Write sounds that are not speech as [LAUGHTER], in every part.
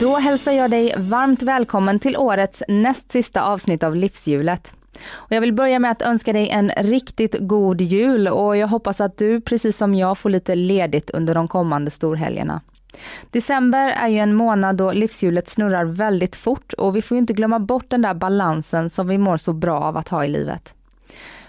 Då hälsar jag dig varmt välkommen till årets näst sista avsnitt av Livshjulet. Och jag vill börja med att önska dig en riktigt god jul och jag hoppas att du precis som jag får lite ledigt under de kommande storhelgerna. December är ju en månad då livshjulet snurrar väldigt fort och vi får ju inte glömma bort den där balansen som vi mår så bra av att ha i livet.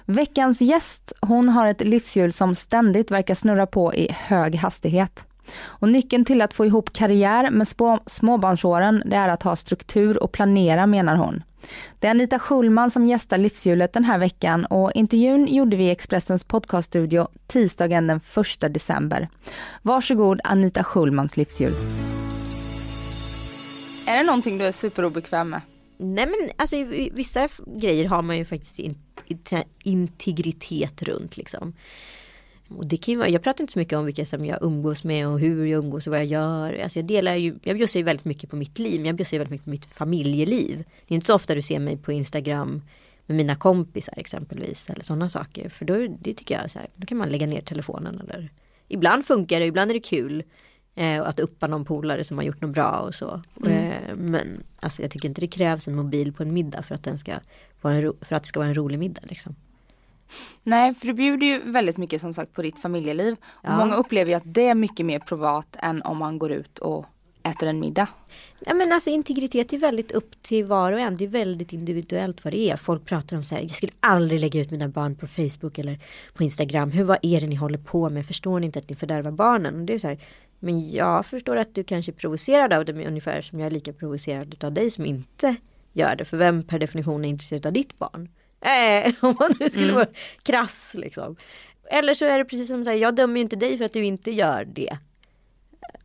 Veckans gäst, hon har ett livshjul som ständigt verkar snurra på i hög hastighet. Och nyckeln till att få ihop karriär med små, småbarnsåren, det är att ha struktur och planera menar hon. Det är Anita Schulman som gästar livshjulet den här veckan och intervjun gjorde vi i Expressens podcaststudio tisdagen den 1 december. Varsågod Anita Schulmans livshjul. Är det någonting du är superobekväm med? Nej men alltså vissa grejer har man ju faktiskt in, integritet runt liksom. Och det kan vara, jag pratar inte så mycket om vilka som jag umgås med och hur jag umgås och vad jag gör. Alltså jag delar ju, jag bjussar ju väldigt mycket på mitt liv, men jag bjussar ju väldigt mycket på mitt familjeliv. Det är inte så ofta du ser mig på Instagram med mina kompisar exempelvis eller sådana saker. För då, det tycker jag så här, då kan man lägga ner telefonen eller ibland funkar det, ibland är det kul. Eh, att uppa någon polare som har gjort något bra och så. Eh, men alltså jag tycker inte det krävs en mobil på en middag för att, den ska vara en för att det ska vara en rolig middag. Liksom. Nej, för du bjuder ju väldigt mycket som sagt på ditt familjeliv. Och Ja. Många upplever ju att det är mycket mer privat än om man går ut och äter en middag. Ja men alltså integritet är väldigt upp till var och en. Det är väldigt individuellt vad det är. Folk pratar om så här, jag skulle aldrig lägga ut mina barn på Facebook eller på Instagram. Hur, vad är det ni håller på med? Förstår ni inte att ni fördärvar barnen? Och det är så här, men jag förstår att du kanske är provocerad av det, ungefär som jag är lika provocerad av dig som inte gör det. För vem per definition är intresserad av ditt barn? Eh, [LAUGHS] om man nu skulle vara krass liksom. Eller så är det precis som så här, jag dömer ju inte dig för att du inte gör det.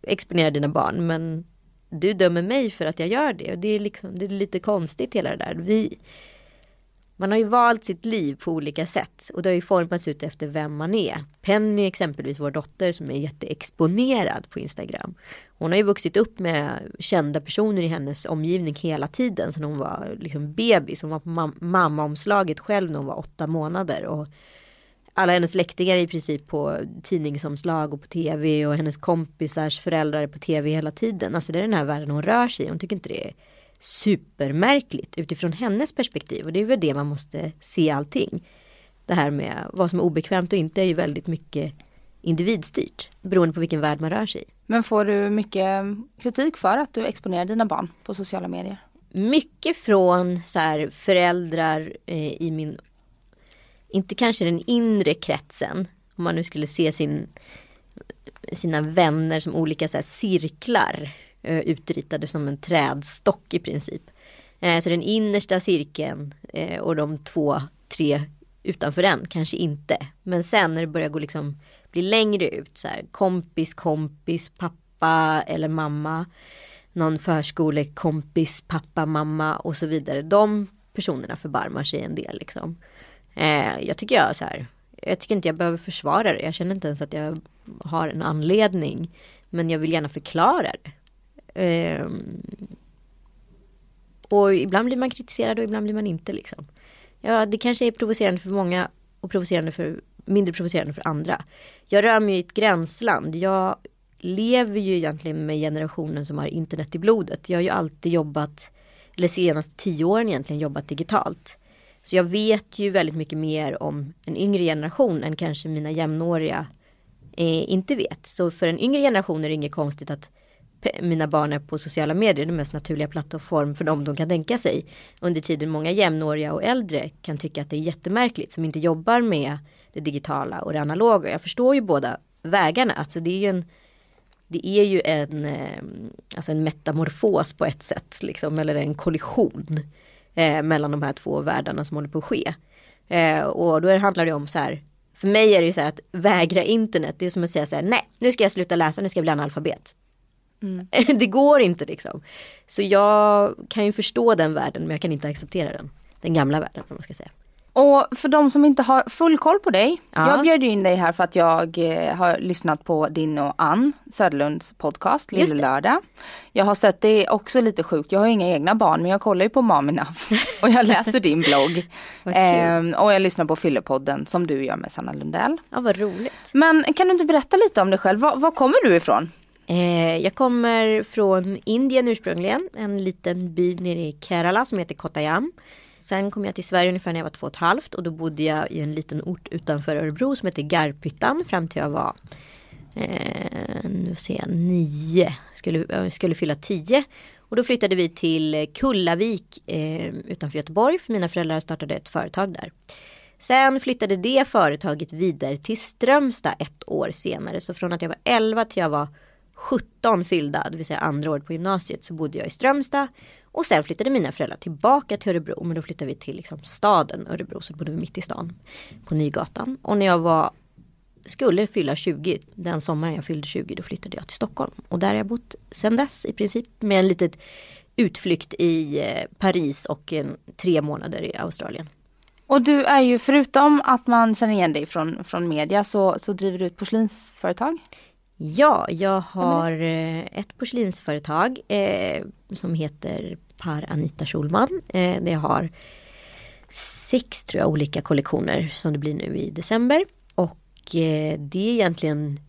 Exponera dina barn, men du dömer mig för att jag gör det. Och det är, liksom, det är lite konstigt hela det där. Vi, man har ju valt sitt liv på olika sätt och det har ju formats ut efter vem man är. Penny exempelvis, vår dotter som är jätteexponerad på Instagram. Hon har ju vuxit upp med kända personer i hennes omgivning hela tiden sedan hon var liksom bebis. Hon var på mam- mammaomslaget själv när hon var åtta månader. Och alla hennes släktingar är i princip på tidningsomslag och på tv och hennes kompisars föräldrar är på tv hela tiden. Alltså det är den här världen hon rör sig i. Hon tycker inte det är supermärkligt utifrån hennes perspektiv och det är väl det man måste se allting. Det här med vad som är obekvämt och inte är ju väldigt mycket individstyrt beroende på vilken värld man rör sig i. Men får du mycket kritik för att du exponerar dina barn på sociala medier? mycket från så här föräldrar eh, i min, inte kanske den inre kretsen, om man nu skulle se sin, sina vänner som olika så här cirklar eh, utritade som en trädstock i princip. Eh, så den innersta cirkeln eh, och de två, tre utanför den kanske inte. Men sen när det börjar gå liksom blir längre ut så här kompis, kompis, pappa eller mamma någon förskolekompis, pappa, mamma och så vidare. De personerna förbarmar sig en del liksom. Eh, jag tycker jag så här, jag tycker inte jag behöver försvara det. Jag känner inte ens att jag har en anledning. Men jag vill gärna förklara det. Eh, och ibland blir man kritiserad och ibland blir man inte liksom. Ja, det kanske är provocerande för många och provocerande för, mindre provocerande för andra. Jag rör mig i ett gränsland. Jag lever ju egentligen med generationen som har internet i blodet. Jag har ju alltid jobbat, eller senaste tio åren egentligen jobbat digitalt. Så jag vet ju väldigt mycket mer om en yngre generation än kanske mina jämnåriga eh, inte vet. Så för en yngre generation är det inget konstigt att mina barn är på sociala medier, den mest naturliga plattform för dem de kan tänka sig. Under tiden många jämnåriga och äldre kan tycka att det är jättemärkligt som inte jobbar med det digitala och det analoga. Jag förstår ju båda vägarna, alltså det är ju en det är ju en, eh, alltså en metamorfos på ett sätt, liksom, eller en kollision eh, mellan de här två världarna som håller på att ske. Eh, och då handlar det om så här, för mig är det ju så här att vägra internet, det är som att säga så här, nej, nu ska jag sluta läsa, nu ska jag bli analfabet. [LAUGHS] det går inte liksom. Så jag kan ju förstå den världen men jag kan inte acceptera den. Den gamla världen om man ska säga. Och för de som inte har full koll på dig. Ja. Jag bjöd in dig här för att jag eh, har lyssnat på din och Ann Söderlunds podcast Lille. Lördag. Jag har sett det också lite sjukt. Jag har inga egna barn men jag kollar ju på Mom Enough [LAUGHS] och jag läser din blogg. Ehm, och jag lyssnar på Fyllepodden som du gör med Sanna Lundell. Ja vad roligt. Men kan du inte berätta lite om dig själv? Var, var kommer du ifrån? Eh, jag kommer från Indien ursprungligen. En liten by nere i Kerala som heter Kottayam. Sen kom jag till Sverige ungefär när jag var två och ett halvt och då bodde jag i en liten ort utanför Örebro som heter Garphyttan fram till jag var eh, nu ser jag, nio. Skulle, skulle fylla tio. Och då flyttade vi till Kullavik eh, utanför Göteborg för mina föräldrar startade ett företag där. Sen flyttade det företaget vidare till Strömstad ett år senare. Så från att jag var 11 till jag var 17 fyllda, det vill säga andra året på gymnasiet, så bodde jag i Strömstad. Och sen flyttade mina föräldrar tillbaka till Örebro, men då flyttade vi till liksom staden Örebro, så bodde vi mitt i stan på Nygatan. Och när jag var, skulle fylla 20, den sommaren jag fyllde 20, då flyttade jag till Stockholm. Och där har jag bott sedan dess i princip med en litet utflykt i eh, Paris och en, tre månader i Australien. Och du är ju förutom att man känner igen dig från, från media så, så driver du ett porslinsföretag. Ja, jag har eh, ett porslinsföretag eh, som heter Par Anita Schulman. Eh, det har sex tror jag olika kollektioner som det blir nu i december. Och eh, det är egentligen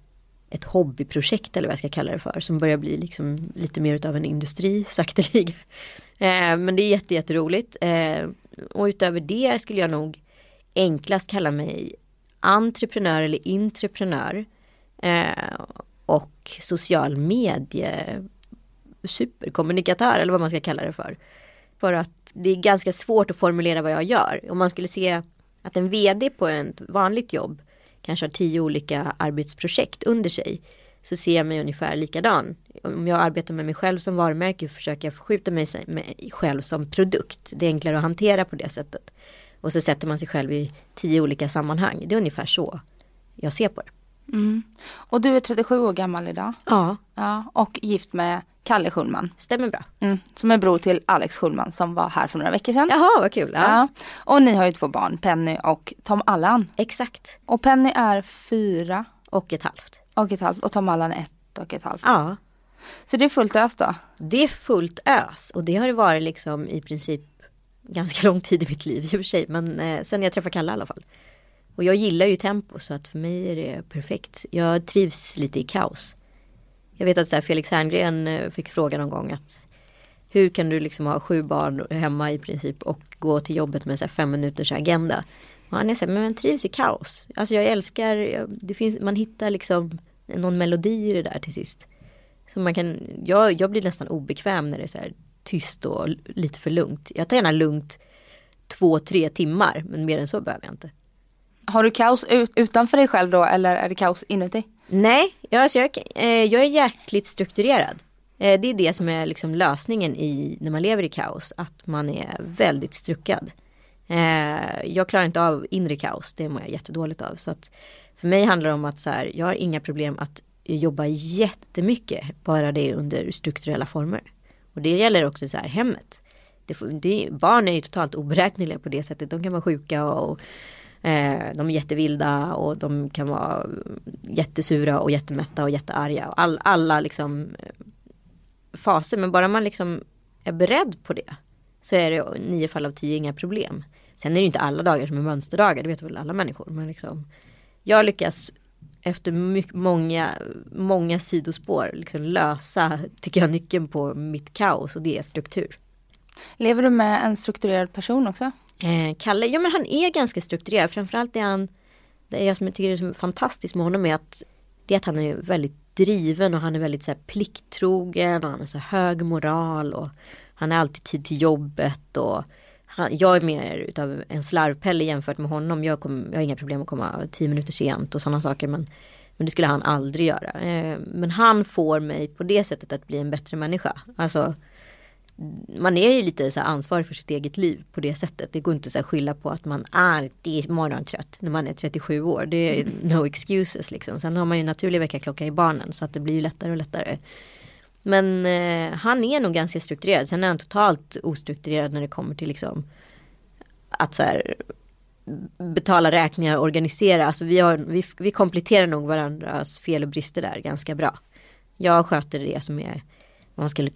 ett hobbyprojekt eller vad jag ska kalla det för som börjar bli liksom lite mer utav en industri [LAUGHS] sakteliga. Eh, men det är jätte, jätteroligt. Eh, och utöver det skulle jag nog enklast kalla mig entreprenör eller intreprenör. Eh, och social medie superkommunikatör eller vad man ska kalla det för. För att det är ganska svårt att formulera vad jag gör. Om man skulle se att en vd på ett vanligt jobb kanske har tio olika arbetsprojekt under sig. Så ser jag mig ungefär likadan. Om jag arbetar med mig själv som varumärke försöker jag förskjuta mig själv som produkt. Det är enklare att hantera på det sättet. Och så sätter man sig själv i tio olika sammanhang. Det är ungefär så jag ser på det. Och du är 37 år gammal idag. Ja, Ja, och gift med Kalle Schulman. stämmer bra. Mm, som är bror till Alex Schulman som var här för några veckor sedan. Jaha, vad kul. Ja. Ja. Och ni har ju två barn, Penny och Tom Allan. Exakt. Och Penny är fyra Och ett halvt. och ett halvt och Tom Allan är ett och ett halvt. Ja. Så det är fullt ös då. Det är fullt ös och det har det varit liksom i princip ganska lång tid i mitt liv i och för sig. Men eh, sen jag träffade Kalle i alla fall. Och jag gillar ju tempo så att för mig är det perfekt. Jag trivs lite i kaos. Jag vet att så här, Felix Herngren eh, fick frågan någon gång att hur kan du liksom ha sju barn hemma i princip och gå till jobbet med så här, fem minuters agenda. Och han är så här, men man trivs i kaos. Alltså jag älskar, det finns, man hittar liksom någon melodi i det där till sist. Så man kan, jag, jag blir nästan obekväm när det är så här tyst och lite för lugnt. Jag tar gärna lugnt två, tre timmar men mer än så behöver jag inte. Har du kaos ut, utanför dig själv då eller är det kaos inuti? Nej, jag, alltså jag, eh, jag är jäkligt strukturerad. Eh, det är det som är liksom lösningen i när man lever i kaos. Att man är väldigt struckad. Eh, jag klarar inte av inre kaos. Det mår jag jättedåligt av. Så att för mig handlar det om att så här, jag har inga problem att jobba jättemycket. Bara det är under strukturella former. Och det gäller också så här hemmet. Det, det, barn är ju totalt oberäkneliga på det sättet. De kan vara sjuka och Eh, de är jättevilda och de kan vara jättesura och jättemätta och jättearga. Och all, alla liksom eh, faser. Men bara man liksom är beredd på det. Så är det nio fall av tio inga problem. Sen är det ju inte alla dagar som är mönsterdagar. Det vet väl alla människor. Men liksom, jag lyckas efter mycket, många, många sidospår liksom lösa, tycker jag, nyckeln på mitt kaos. Och det är struktur. Lever du med en strukturerad person också? Eh, Kalle, ja men han är ganska strukturerad. Framförallt är han, det jag som jag tycker är så fantastiskt med honom är att det är att han är väldigt driven och han är väldigt så här, plikttrogen och han har så hög moral och han är alltid tid till jobbet och han, jag är mer utav en slarvpelle jämfört med honom. Jag, kom, jag har inga problem att komma tio minuter sent och sådana saker men, men det skulle han aldrig göra. Eh, men han får mig på det sättet att bli en bättre människa. Alltså man är ju lite så ansvarig för sitt eget liv på det sättet. Det går inte så här skylla på att man alltid är morgontrött när man är 37 år. Det är no excuses liksom. Sen har man ju naturlig väckarklocka i barnen så att det blir ju lättare och lättare. Men eh, han är nog ganska strukturerad. Sen är han totalt ostrukturerad när det kommer till liksom att så här, betala räkningar och organisera. Alltså vi, har, vi, vi kompletterar nog varandras fel och brister där ganska bra. Jag sköter det som är man skulle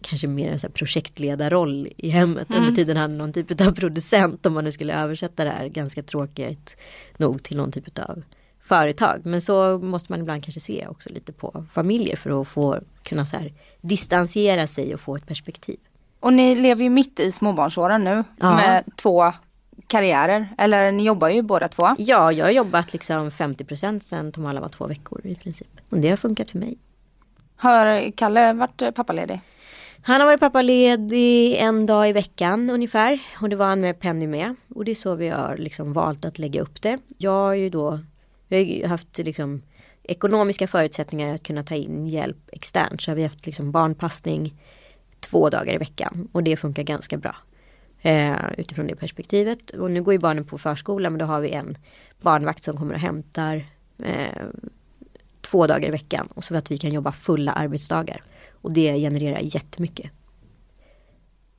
kanske mer en projektledarroll i hemmet. Under tiden han är någon typ av producent om man nu skulle översätta det här ganska tråkigt nog till någon typ av företag. Men så måste man ibland kanske se också lite på familjer för att få kunna så här distansiera sig och få ett perspektiv. Och ni lever ju mitt i småbarnsåren nu Ja. med två karriärer. Eller ni jobbar ju båda två. Ja, jag har jobbat liksom 50% sen Tom Alla var två veckor i princip. Och det har funkat för mig. Har Kalle varit eh, pappaledig? Han har varit pappaledig en dag i veckan ungefär. Och det var han med Penny med. Och det är så vi har liksom valt att lägga upp det. Jag har ju då vi har haft liksom ekonomiska förutsättningar att kunna ta in hjälp externt. Så har vi haft liksom barnpassning två dagar i veckan. Och det funkar ganska bra. Eh, utifrån det perspektivet. Och nu går ju barnen på förskola men då har vi en barnvakt som kommer och hämtar eh, två dagar i veckan. Och så att vi kan jobba fulla arbetsdagar. Och det genererar jättemycket.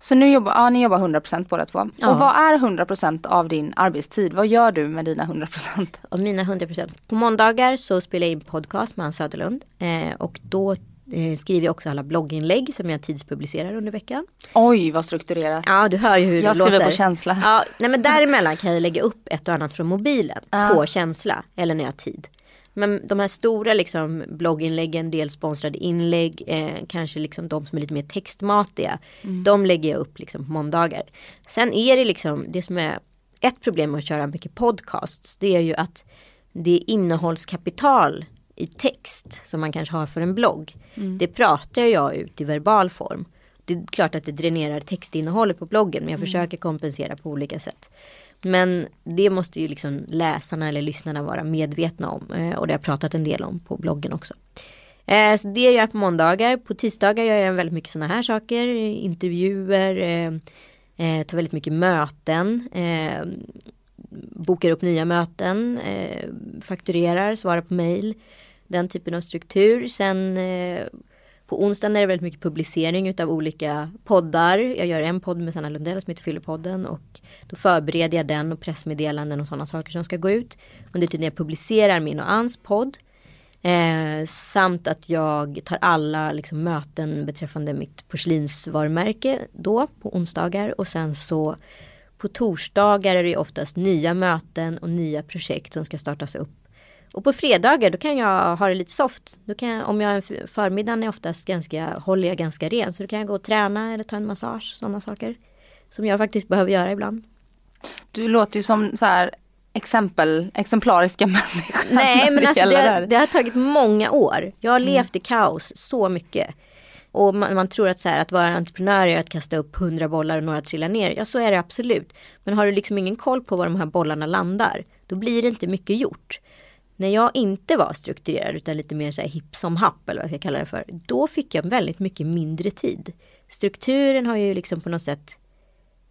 Så nu jobbar, ja, ni jobbar 100% båda två. Ja. Och vad är 100% av din arbetstid? Vad gör du med dina 100%? Av mina 100%. På måndagar så spelar jag in podcast med Hans Söderlund. Eh, och då eh, skriver jag också alla blogginlägg som jag tidspublicerar under veckan. Oj vad strukturerat. Ja du hör ju hur Jag det skriver låter. på känsla. Ja, nej men däremellan kan jag lägga upp ett och annat från mobilen Ja. på känsla eller när jag har tid. Men de här stora liksom blogginläggen, dels sponsrade inlägg, eh, kanske liksom de som är lite mer textmatiga. De lägger jag upp liksom på måndagar. Sen är det liksom det som är ett problem med att köra mycket podcasts. Det är ju att det är innehållskapital i text som man kanske har för en blogg. Det pratar jag ut i verbal form. Det är klart att det dränerar textinnehållet på bloggen men jag försöker kompensera på olika sätt. Men det måste ju liksom läsarna eller lyssnarna vara medvetna om eh, och det har jag pratat en del om på bloggen också. Eh, så det gör jag på måndagar. På tisdagar gör jag väldigt mycket sådana här saker. Intervjuer, eh, tar väldigt mycket möten. Bokar upp nya möten. Fakturerar, svarar på mail. Den typen av struktur. Sen på onsdagen är det väldigt mycket publicering utav olika poddar. Jag gör en podd med Sanna Lundell som heter Fyllepodden och då förbereder jag den och pressmeddelanden och sådana saker som ska gå ut. Under tiden jag publicerar min och Ans podd. Eh, samt att jag tar alla liksom, möten beträffande mitt porslinsvarumärke då på onsdagar och sen så på torsdagar är det oftast nya möten och nya projekt som ska startas upp. Och på fredagar då kan jag ha det lite soft. Då kan jag, om jag förmiddagen är oftast ganska, håller jag ganska ren så då kan jag gå och träna eller ta en massage, sådana saker. Som jag faktiskt behöver göra ibland. Du låter ju som så här exempel, exemplariska [LAUGHS] människor. Nej men alltså det, det har tagit många år. Jag har levt i kaos så mycket. Och man, man tror att så här, att vara entreprenör är att kasta upp hundra bollar och några trillar ner. Ja så är det absolut. Men har du liksom ingen koll på var de här bollarna landar. Då blir det inte mycket gjort. När jag inte var strukturerad utan lite mer så här hipp som happ eller vad jag ska kalla det för. Då fick jag väldigt mycket mindre tid. Strukturen har ju liksom på något sätt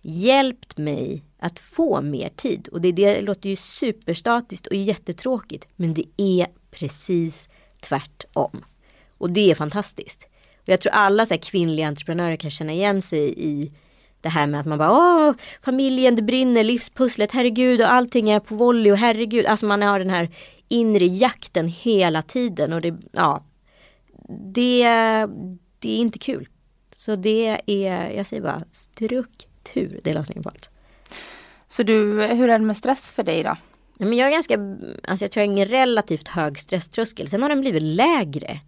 hjälpt mig att få mer tid. Och det, det låter ju superstatiskt och jättetråkigt. Men det är precis tvärtom. Och det är fantastiskt. Och jag tror alla så här kvinnliga entreprenörer kan känna igen sig i det här med att man bara åh, familjen det brinner, livspusslet, herregud och allting är på volley och herregud. Alltså man har den här inre jakten hela tiden och det, ja, det, det är inte kul. Så det är, jag säger bara struktur, det är lösningen på allt. Så du, hur är det med stress för dig då? Men jag är ganska, alltså jag tror jag har en relativt hög stresströskel. Sen har den blivit lägre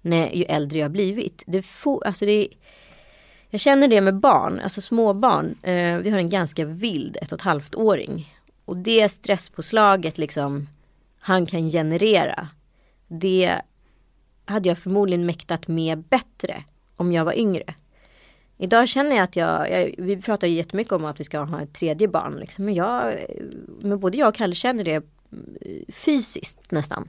när, ju äldre jag har blivit. Det får, alltså det, jag känner det med barn, alltså småbarn. Eh, vi har en ganska vild ett och ett halvt åring. Och det stresspåslaget liksom han kan generera. Det hade jag förmodligen mäktat med bättre om jag var yngre. Idag känner jag att jag, jag vi pratar ju jättemycket om att vi ska ha ett tredje barn. Liksom, men, jag, men både jag och Kalle känner det mm, fysiskt nästan.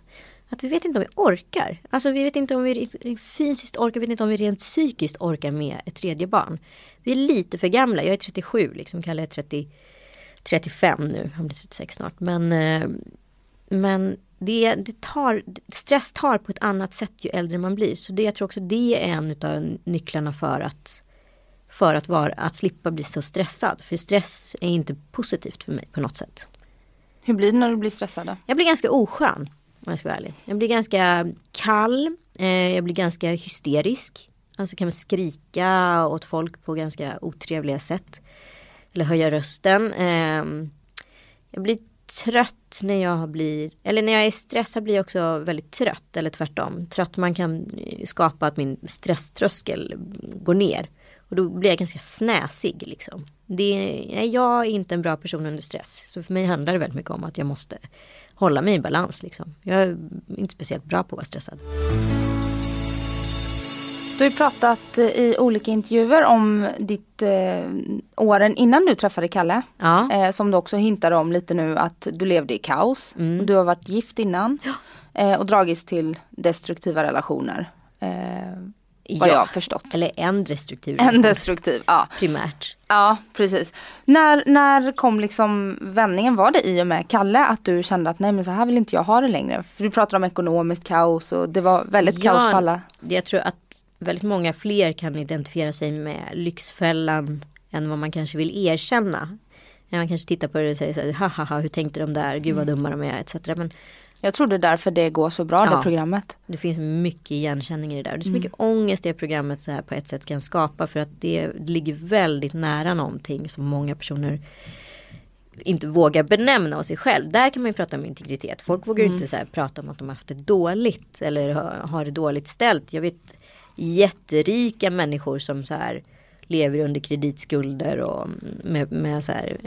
Att vi vet inte om vi orkar. Alltså vi vet inte om vi fysiskt orkar, vi vet inte om vi rent psykiskt orkar med ett tredje barn. Vi är lite för gamla, jag är 37 liksom, Kalle är 30, 35 nu, han blir 36 snart. Men, eh, men det, det tar, stress tar på ett annat sätt ju äldre man blir. Så det, jag tror också det är en av nycklarna för att, för att, vara, att slippa bli så stressad. För stress är inte positivt för mig på något sätt. Hur blir det när du blir stressad då? Jag blir ganska oskön om jag ska vara ärlig. Jag blir ganska kall, eh, jag blir ganska hysterisk. Alltså kan skrika åt folk på ganska otrevliga sätt. Eller höja rösten. Eh, jag blir trött när jag blir, eller när jag är stressad blir jag också väldigt trött. Eller tvärtom. Trött man kan eh, skapa att min stresströskel går ner. Och då blir jag ganska snäsig liksom. Det, nej, jag är inte en bra person under stress. Så för mig handlar det väldigt mycket om att jag måste hålla mig i balans liksom. Jag är inte speciellt bra på att vara stressad. Du har ju pratat eh, i olika intervjuer om ditt eh, åren innan du träffade Kalle. Ja. Eh, som du också hintar om lite nu att du levde i kaos. Mm. Och du har varit gift innan. Eh, och dragits till destruktiva relationer. Vad jag har förstått. Eller en destruktiv. En destruktiv, ja. Primärt. Ja precis. När, när kom liksom vändningen? Var det i och med Kalle att du kände att nej men så här vill inte jag ha det längre? För du pratar om ekonomiskt kaos och det var väldigt kaos på alla. Jag tror att väldigt många fler kan identifiera sig med Lyxfällan än vad man kanske vill erkänna. Man kanske tittar på det och säger så här, ha ha ha, hur tänkte de där, gud vad dumma de är, etc. Men Jag tror det är därför det går så bra Ja. det programmet. det finns mycket igenkänning i det där. Det är så Mm. mycket ångest det programmet så här på ett sätt kan skapa för att det ligger väldigt nära någonting som många personer inte vågar benämna av sig själv. Där kan man ju prata om integritet. Folk vågar ju Mm. inte så här prata om att de har haft det dåligt eller har, det dåligt ställt. Jag vet jätterika människor som så här lever under kreditskulder och med, med så här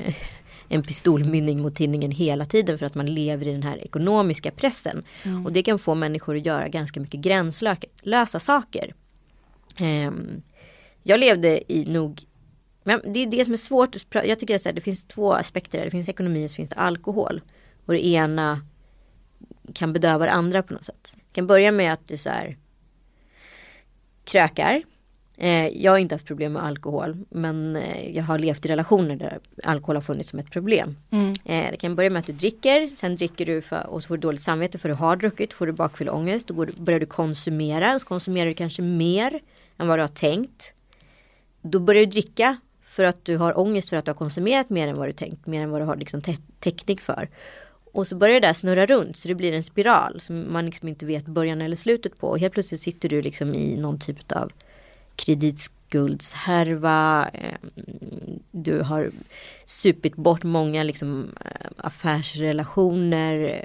en pistolmynning mot tinningen hela tiden för att man lever i den här ekonomiska pressen. Och det kan få människor att göra ganska mycket gränslösa saker. Ehm, jag levde i nog men det är det som är svårt. Jag tycker att det finns två aspekter. Det finns ekonomi och så finns det alkohol. Och det ena kan bedöva det andra på något sätt. Jag kan börja med att du så här krökar. Eh, jag har inte haft problem med alkohol. Men eh, jag har levt i relationer där alkohol har funnits som ett problem. Eh, det kan börja med att du dricker. Sen dricker du för, och så får du dåligt samvete för du har druckit. Får du bakfylleångest. Då börjar du konsumera. Så konsumerar du kanske mer än vad du har tänkt. Då börjar du dricka för att du har ångest för att du har konsumerat mer än vad du tänkt. Mer än vad du har liksom tä- täckning för. Och så börjar det där snurra runt så det blir en spiral som man liksom inte vet början eller slutet på. Och helt plötsligt sitter du liksom i någon typ av kreditskuldshärva. Du har supit bort många liksom affärsrelationer.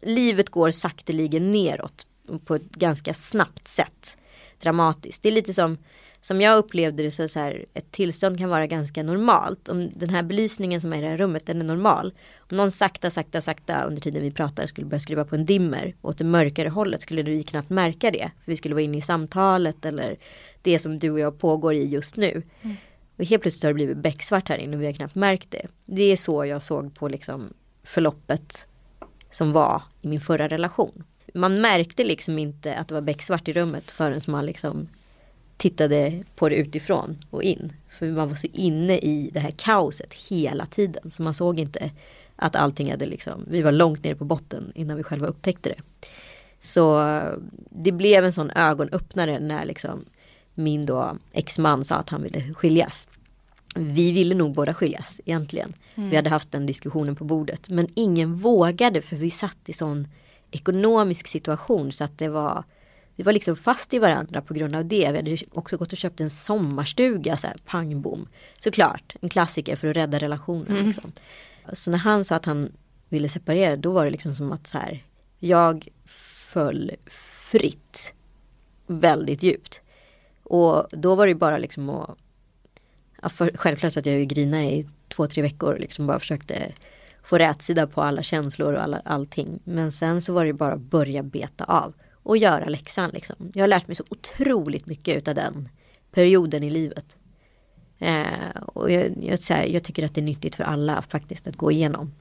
Livet går sakteligen neråt på ett ganska snabbt sätt. Dramatiskt. Det är lite som som jag upplevde det så, så här, ett tillstånd kan vara ganska normalt. Om den här belysningen som är i det här rummet, den är normal. Om någon sakta, sakta, sakta under tiden vi pratar skulle börja skruva på en dimmer åt det mörkare hållet skulle vi knappt märka det. För vi skulle vara inne i samtalet eller det som du och jag pågår i just nu. Och helt plötsligt har det blivit becksvart här inne och vi har knappt märkt det. Det är så jag såg på liksom förloppet som var i min förra relation. Man märkte liksom inte att det var becksvart i rummet förrän man liksom tittade på det utifrån och in. För man var så inne i det här kaoset hela tiden. Så man såg inte att allting hade liksom, vi var långt ner på botten innan vi själva upptäckte det. Så det blev en sån ögonöppnare när liksom min då exman sa att han ville skiljas. Vi ville nog båda skiljas egentligen. Vi hade haft den diskussionen på bordet. Men ingen vågade för vi satt i sån ekonomisk situation så att det var vi var liksom fast i varandra på grund av det. Vi hade också gått och köpt en sommarstuga, så här, pang bom. Såklart, en klassiker för att rädda relationen. Liksom. Så när han sa att han ville separera, då var det liksom som att så här, jag föll fritt. Väldigt djupt. Och då var det bara liksom att, ja, för, självklart så att jag ju grina i två, tre veckor, liksom bara försökte få rätsida på alla känslor och alla, allting. Men sen så var det bara att börja beta av och göra läxan liksom. Jag har lärt mig så otroligt mycket utav den perioden i livet. Eh, och jag, jag, så här, jag tycker att det är nyttigt för alla faktiskt att gå igenom.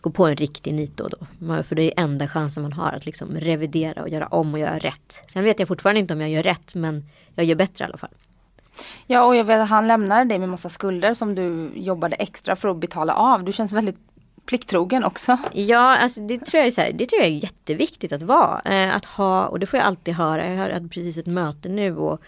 Gå på en riktig nit då och då. För det är enda chansen man har att liksom revidera och göra om och göra rätt. Sen vet jag fortfarande inte om jag gör rätt men jag gör bättre i alla fall. Ja och jag vet att han lämnade dig med massa skulder som du jobbade extra för att betala av. Du känns väldigt plikttrogen också. Ja, alltså det tror jag är, så här, det tror jag är jätteviktigt att vara. Eh, att ha, och det får jag alltid höra. Jag hade precis ett möte nu och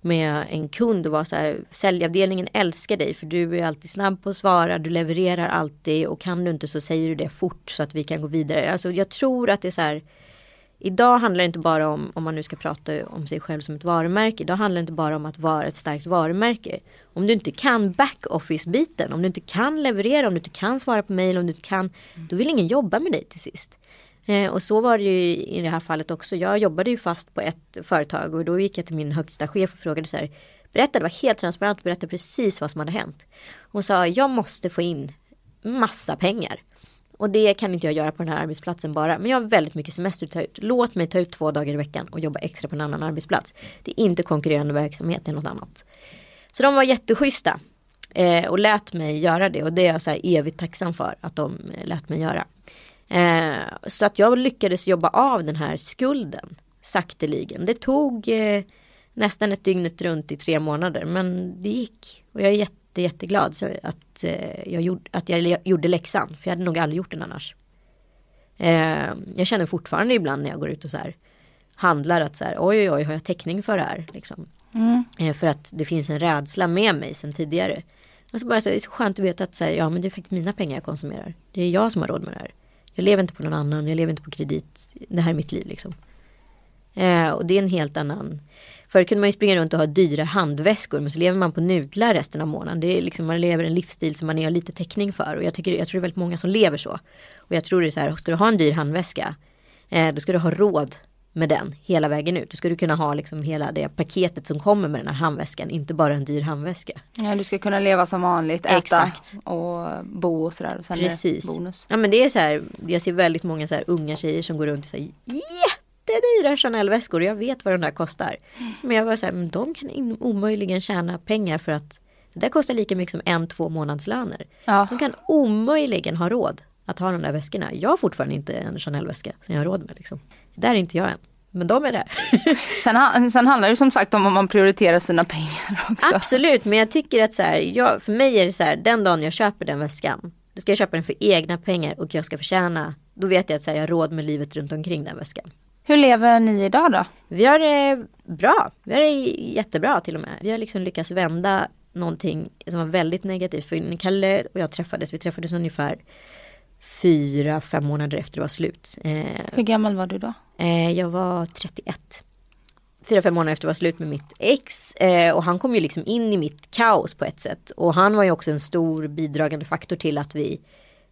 med en kund och var så här, säljavdelningen älskar dig för du är alltid snabb på att svara, du levererar alltid och kan du inte så säger du det fort så att vi kan gå vidare. Alltså jag tror att det är så här, idag handlar det inte bara om, om man nu ska prata om sig själv som ett varumärke, idag handlar det inte bara om att vara ett starkt varumärke. Om du inte kan back-office-biten, om du inte kan leverera, om du inte kan svara på mail, om du inte kan, då vill ingen jobba med dig till sist. Eh, och så var det ju i det här fallet också. Jag jobbade ju fast på ett företag och då gick jag till min högsta chef och frågade så här. Berättade, var helt transparent och berättade precis vad som hade hänt. Hon sa, jag måste få in massa pengar. Och det kan inte jag göra på den här arbetsplatsen bara. Men jag har väldigt mycket semester att ta ut. Låt mig ta ut två dagar i veckan och jobba extra på en annan arbetsplats. Det är inte konkurrerande verksamhet, det är något annat. Så de var jätteschyssta. Eh, och lät mig göra det. Och det är jag så här evigt tacksam för att de eh, lät mig göra. Eh, så att jag lyckades jobba av den här skulden sakteligen. Det tog eh, nästan ett dygnet runt i tre månader men det gick. Och jag är jätte, jätteglad så att, eh, jag gjorde, att jag gjorde läxan för jag hade nog aldrig gjort den annars. Eh, jag känner fortfarande ibland när jag går ut och så här handlar att så här oj oj oj har jag täckning för det här liksom. Eh, för att det finns en rädsla med mig sedan tidigare. Och så bara så, det är så skönt att veta att så här, ja men det är faktiskt mina pengar jag konsumerar. Det är jag som har råd med det här. Jag lever inte på någon annan, jag lever inte på kredit. Det här är mitt liv liksom. Eh, och det är en helt annan. Förr kunde man ju springa runt och ha dyra handväskor men så lever man på nudlar resten av månaden. Det är liksom, man lever en livsstil som man har lite täckning för. Och jag, tycker, jag tror det är väldigt många som lever så. Och jag tror det är så här, ska du ha en dyr handväska eh, då ska du ha råd med den hela vägen ut. Då ska du kunna ha liksom hela det paketet som kommer med den här handväskan, inte bara en dyr handväska. Ja, du ska kunna leva som vanligt, äta Exakt. och bo och sådär. Och sen Precis. bonus. Ja men det är så här, jag ser väldigt många så här unga tjejer som går runt i så här jättedyra Chanel-väskor och jag vet vad de där kostar. Men jag var så här, men de kan omöjligen tjäna pengar för att det kostar lika mycket som en, två månadslöner. Ja. De kan omöjligen ha råd att ha de där väskorna. Jag har fortfarande inte en Chanel-väska som jag har råd med liksom. Där är inte jag än. Men de är där. [LAUGHS] Sen, sen handlar det som sagt om om man prioriterar sina pengar också. Absolut, men jag tycker att så här, jag, för mig är det så här, den dagen jag köper den väskan, då ska jag köpa den för egna pengar och jag ska förtjäna, då vet jag att så här, jag har råd med livet runt omkring den väskan. Hur lever ni idag då? Vi har det bra, vi har det jättebra till och med. Vi har liksom lyckats vända någonting som var väldigt negativt. För Kalle och jag träffades, vi träffades ungefär fyra, fem månader efter det var slut. Eh, Hur gammal var du då? Eh, jag var 31. Fyra, fem månader efter det var slut med mitt ex. Eh, och han kom ju liksom in i mitt kaos på ett sätt. Och han var ju också en stor bidragande faktor till att vi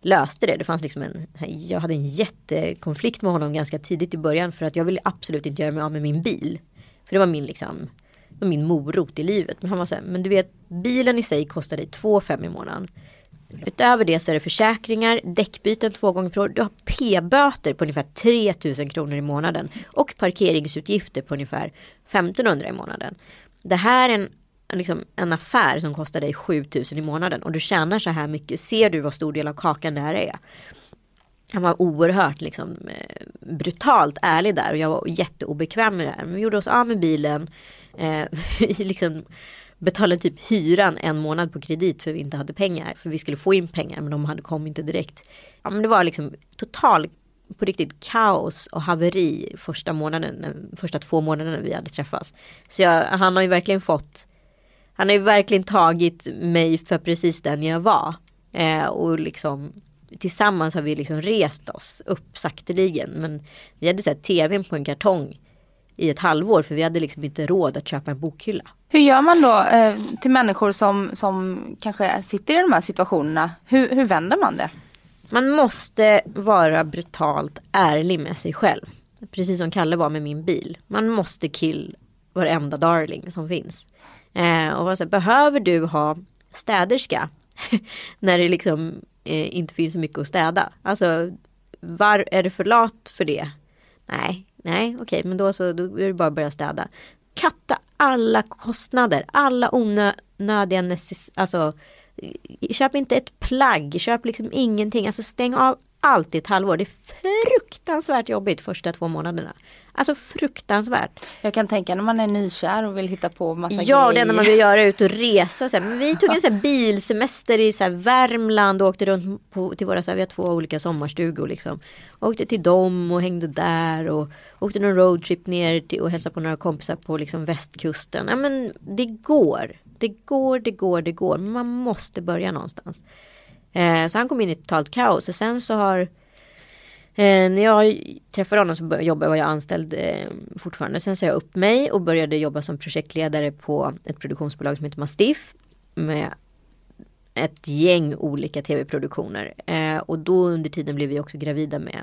löste det. Det fanns liksom en, jag hade en jättekonflikt med honom ganska tidigt i början. För att jag ville absolut inte göra mig av med min bil. För det var min liksom, var min morot i livet. Men han var så här, men du vet bilen i sig kostar dig 2 5 i månaden. Utöver det så är det försäkringar, däckbyten två gånger per år. Du har p-böter på ungefär 3000 kronor i månaden. Och parkeringsutgifter på ungefär 1500 i månaden. Det här är en liksom, en affär som kostar dig 7000 i månaden. Och du tjänar så här mycket. Ser du vad stor del av kakan det här är? Han var oerhört liksom, eh, brutalt ärlig där och jag var jätteobekväm med det här. Men vi gjorde oss av med bilen. Eh, [LAUGHS] vi liksom betalade typ hyran en månad på kredit för vi inte hade pengar. För vi skulle få in pengar men de hade kom inte direkt. Ja, men det var liksom total på riktigt kaos och haveri första månaden, eh, första två månaderna vi hade träffats. Så jag, han har ju verkligen fått han har ju verkligen tagit mig för precis den jag var. Eh, och liksom tillsammans har vi liksom rest oss upp sakteligen. Men vi hade sett tvn på en kartong i ett halvår för vi hade liksom inte råd att köpa en bokhylla. Hur gör man då eh, till människor som, som kanske sitter i de här situationerna? Hur, hur vänder man det? Man måste vara brutalt ärlig med sig själv. Precis som Kalle var med min bil. Man måste kill varenda darling som finns. Eh, och var så här, behöver du ha städerska? [LAUGHS] när det liksom eh, inte finns så mycket att städa. Alltså, var, är du för lat för det? Nej, nej, okej, men då så då är det bara att börja städa. Katta alla kostnader, alla onödiga necess- alltså köp inte ett plagg, köp liksom ingenting, alltså stäng av allt i ett halvår. Det är fruktansvärt jobbigt första två månaderna. Alltså fruktansvärt. Jag kan tänka när man är nykär och vill hitta på massa Ja, och det grejer. enda man vill göra är ut och resa. Så här. Men vi tog en så [LAUGHS] bilsemester i så här Värmland och åkte runt på, till våra, så här, vi har två olika sommarstugor liksom. Åkte till dem och hängde där och åkte någon roadtrip ner till, och hälsade på några kompisar på liksom västkusten. Ja men det går. Det går, det går, det går. Men man måste börja någonstans. Eh, så han kom in i totalt kaos och sen så har Eh, när jag träffade honom så jobbade var jag anställd eh, fortfarande. Sen sa jag upp mig och började jobba som projektledare på ett produktionsbolag som heter Mastiff. Med ett gäng olika tv-produktioner. Eh, och då under tiden blev vi också gravida med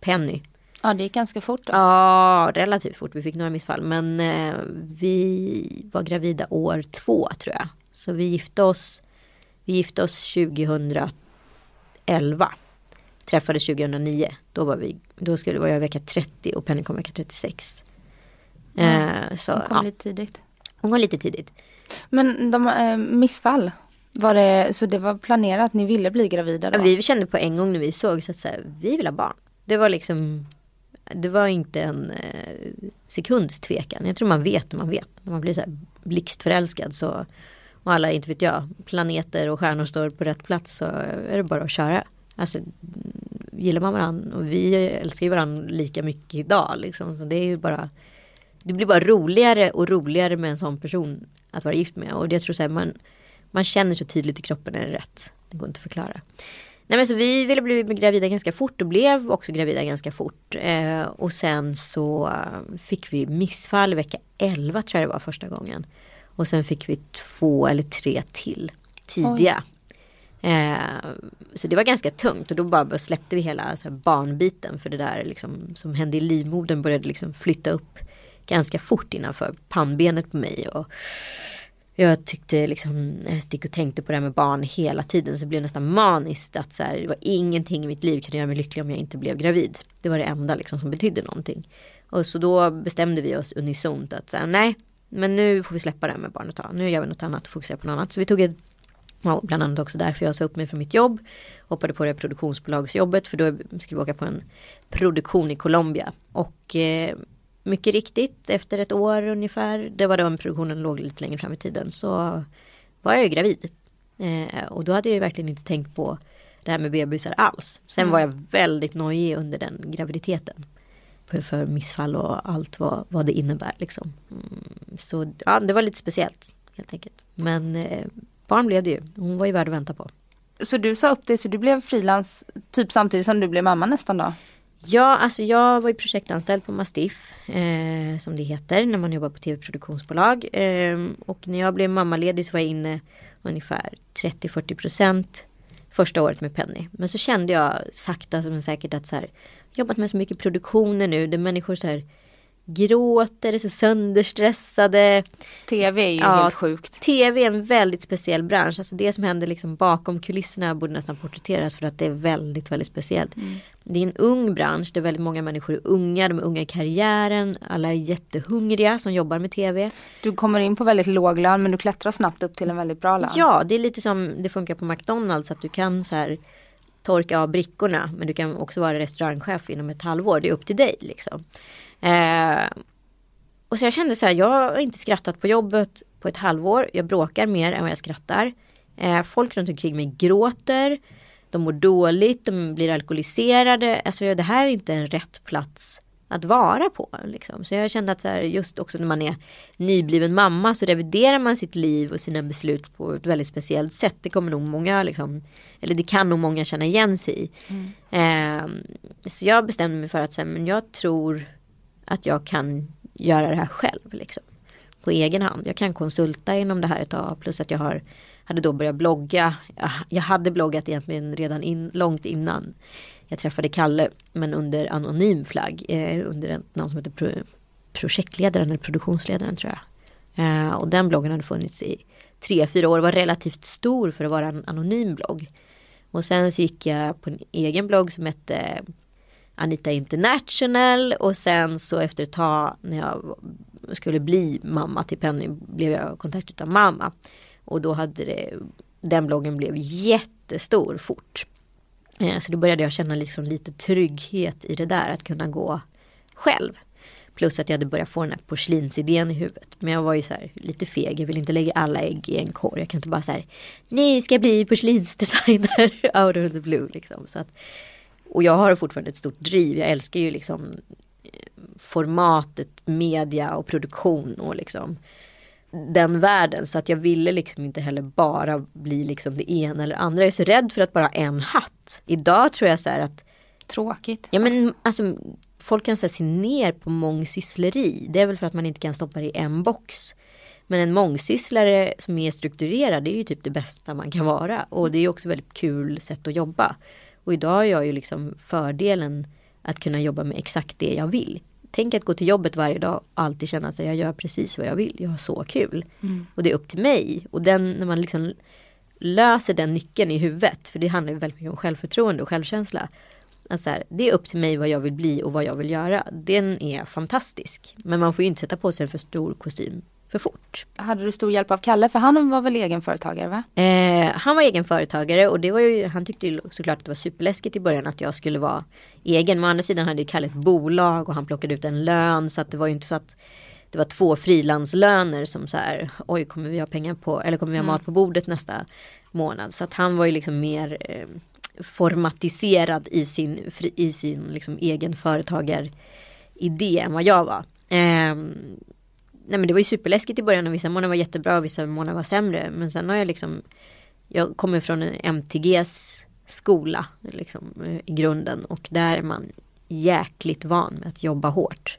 Penny. Ja det gick ganska fort då. Ja, relativt fort. Vi fick några missfall. Men eh, vi var gravida år två tror jag. Så vi gifte oss, vi gifte oss 2011. Träffades 2009. Då var, vi, då skulle, var jag vecka 30 och Penny kom vecka 36. Eh, så, Hon kom ja, lite tidigt. hon kom lite tidigt. Men de eh, missfall. Var det, så det var planerat, ni ville bli gravida då? Ja, Vi kände på en gång när vi såg så att så här, vi vill ha barn. Det var liksom Det var inte en eh, sekunds tvekan. Jag tror man vet när man vet. När man blir så här blixtförälskad så och alla, inte vet jag, planeter och stjärnor står på rätt plats så är det bara att köra. Alltså gillar man varandra och vi älskar ju varandra lika mycket idag liksom. Så det är ju bara Det blir bara roligare och roligare med en sån person att vara gift med. Och jag tror så här, man, man känner så tydligt i kroppen när det är rätt. Det går inte att förklara. Nej men så vi ville bli gravida ganska fort och blev också gravida ganska fort. Eh, och sen så eh, fick vi missfall i vecka 11 tror jag det var första gången. Och sen fick vi två eller tre till tidiga. Eh, så det var ganska tungt och då bara släppte vi hela så här, barnbiten för det där liksom, som hände i livmodern började liksom flytta upp ganska fort innanför pannbenet på mig. Och jag tyckte liksom, jag gick och tänkte på det här med barn hela tiden så det blev nästan maniskt att så här, det var ingenting i mitt liv kunde göra mig lycklig om jag inte blev gravid. Det var det enda liksom som betydde någonting. Och så då bestämde vi oss unisont att så här, nej, men nu får vi släppa det här med barnet. Nu gör vi något annat och fokuserar på något annat. Så vi tog ett Ja, bland annat också därför jag sa upp mig från mitt jobb. Hoppade på det produktionsbolagsjobbet för då skulle vi åka på en produktion i Colombia. Och eh, mycket riktigt efter ett år ungefär, det var då en produktionen låg lite längre fram i tiden, så var jag ju gravid. Eh, och då hade jag ju verkligen inte tänkt på det här med bebisar alls. Sen var jag väldigt nojig under den graviditeten. För, för missfall och allt vad, vad det innebär liksom. Mm, så ja, det var lite speciellt helt enkelt. Men eh, barn blev det ju. Hon var ju värd att vänta på. Så du sa upp dig så du blev frilans typ samtidigt som du blev mamma nästan då? Ja, alltså jag var ju projektanställd på Mastiff, eh, som det heter när man jobbar på tv-produktionsbolag. Eh, och när jag blev mammaledig så var jag inne ungefär 30-40 procent första året med Penny. Men så kände jag sakta men säkert att så här, jobbat med så mycket produktioner nu där människor så här gråter, är så sönderstressade. TV är ju Ja, helt sjukt. TV är en väldigt speciell bransch. Alltså det som händer liksom bakom kulisserna borde nästan porträtteras för att det är väldigt, väldigt speciellt. Mm. Det är en ung bransch där väldigt många människor är unga, de är unga i karriären, alla är jättehungriga som jobbar med TV. Du kommer in på väldigt låg lön men du klättrar snabbt upp till en väldigt bra lön. Ja, det är lite som det funkar på McDonalds att du kan så här torka av brickorna men du kan också vara restaurangchef inom ett halvår. Det är upp till dig liksom. Eh, och så jag kände så här, jag har inte skrattat på jobbet på ett halvår. Jag bråkar mer än vad jag skrattar. Eh, folk runt omkring mig gråter. De mår dåligt, de blir alkoholiserade. Alltså det här är inte en rätt plats att vara på. Liksom. Så jag kände att så här, just också när man är nybliven mamma så reviderar man sitt liv och sina beslut på ett väldigt speciellt sätt. Det kommer nog många, liksom, eller det kan nog många känna igen sig i. Eh, så jag bestämde mig för att så här, men jag tror att jag kan göra det här själv. Liksom, på egen hand. Jag kan konsulta inom det här ett tag. Plus att jag har, hade då börjat blogga. Jag, jag hade bloggat egentligen redan in, långt innan jag träffade Kalle. Men under anonym flagg. Eh, under ett namn som heter pro, projektledaren eller produktionsledaren tror jag. Eh, och den bloggen hade funnits i tre, fyra år. Var relativt stor för att vara en anonym blogg. Och sen så gick jag på en egen blogg som hette Anita International och sen så efter ett tag när jag skulle bli mamma till Penny blev jag kontaktad av mamma. Och då hade det, den bloggen blev jättestor fort. Eh, så då började jag känna liksom lite trygghet i det där att kunna gå själv. Plus att jag hade börjat få den här porslinsidén i huvudet. Men jag var ju så här lite feg. Jag vill inte lägga alla ägg i en korg. Jag kan inte bara så här. ni ska bli porslinsdesigner [LAUGHS] out of the blue liksom. Så att, och jag har fortfarande ett stort driv. Jag älskar ju liksom eh, formatet, media och produktion och liksom den världen. Så att jag ville liksom inte heller bara bli liksom det ena eller andra. Jag är så rädd för att bara ha en hatt. Idag tror jag så här att Tråkigt. Ja men alltså folk kan så här, se ner på mångsyssleri. Det är väl för att man inte kan stoppa det i en box. Men en mångsysslare som är strukturerad det är ju typ det bästa man kan vara. Och det är också väldigt kul sätt att jobba. Och idag har jag ju liksom fördelen att kunna jobba med exakt det jag vill. Tänk att gå till jobbet varje dag och alltid känna att jag gör precis vad jag vill. Jag har så kul. Och det är upp till mig. Och den, när man liksom löser den nyckeln i huvudet. För det handlar ju väldigt mycket om självförtroende och självkänsla. Att så här, det är upp till mig vad jag vill bli och vad jag vill göra. Den är fantastisk. Men man får ju inte sätta på sig en för stor kostym för fort. Hade du stor hjälp av Kalle? För han var väl egenföretagare va? Eh, han var egen företagare och det var ju, han tyckte ju såklart att det var superläskigt i början att jag skulle vara egen. Men å andra sidan hade ju Kalle ett bolag och han plockade ut en lön så att det var ju inte så att det var två frilanslöner som så här, oj kommer vi ha pengar på, eller kommer vi ha mat på bordet nästa månad. Så att han var ju liksom mer eh, formatiserad i sin, i sin liksom egen företagaridé än vad jag var. Ehm, nej men det var ju superläskigt i början och vissa månader var jättebra och vissa månader var sämre. Men sen har jag liksom, jag kommer från en MTGs skola liksom, eh, i grunden och där är man jäkligt van med att jobba hårt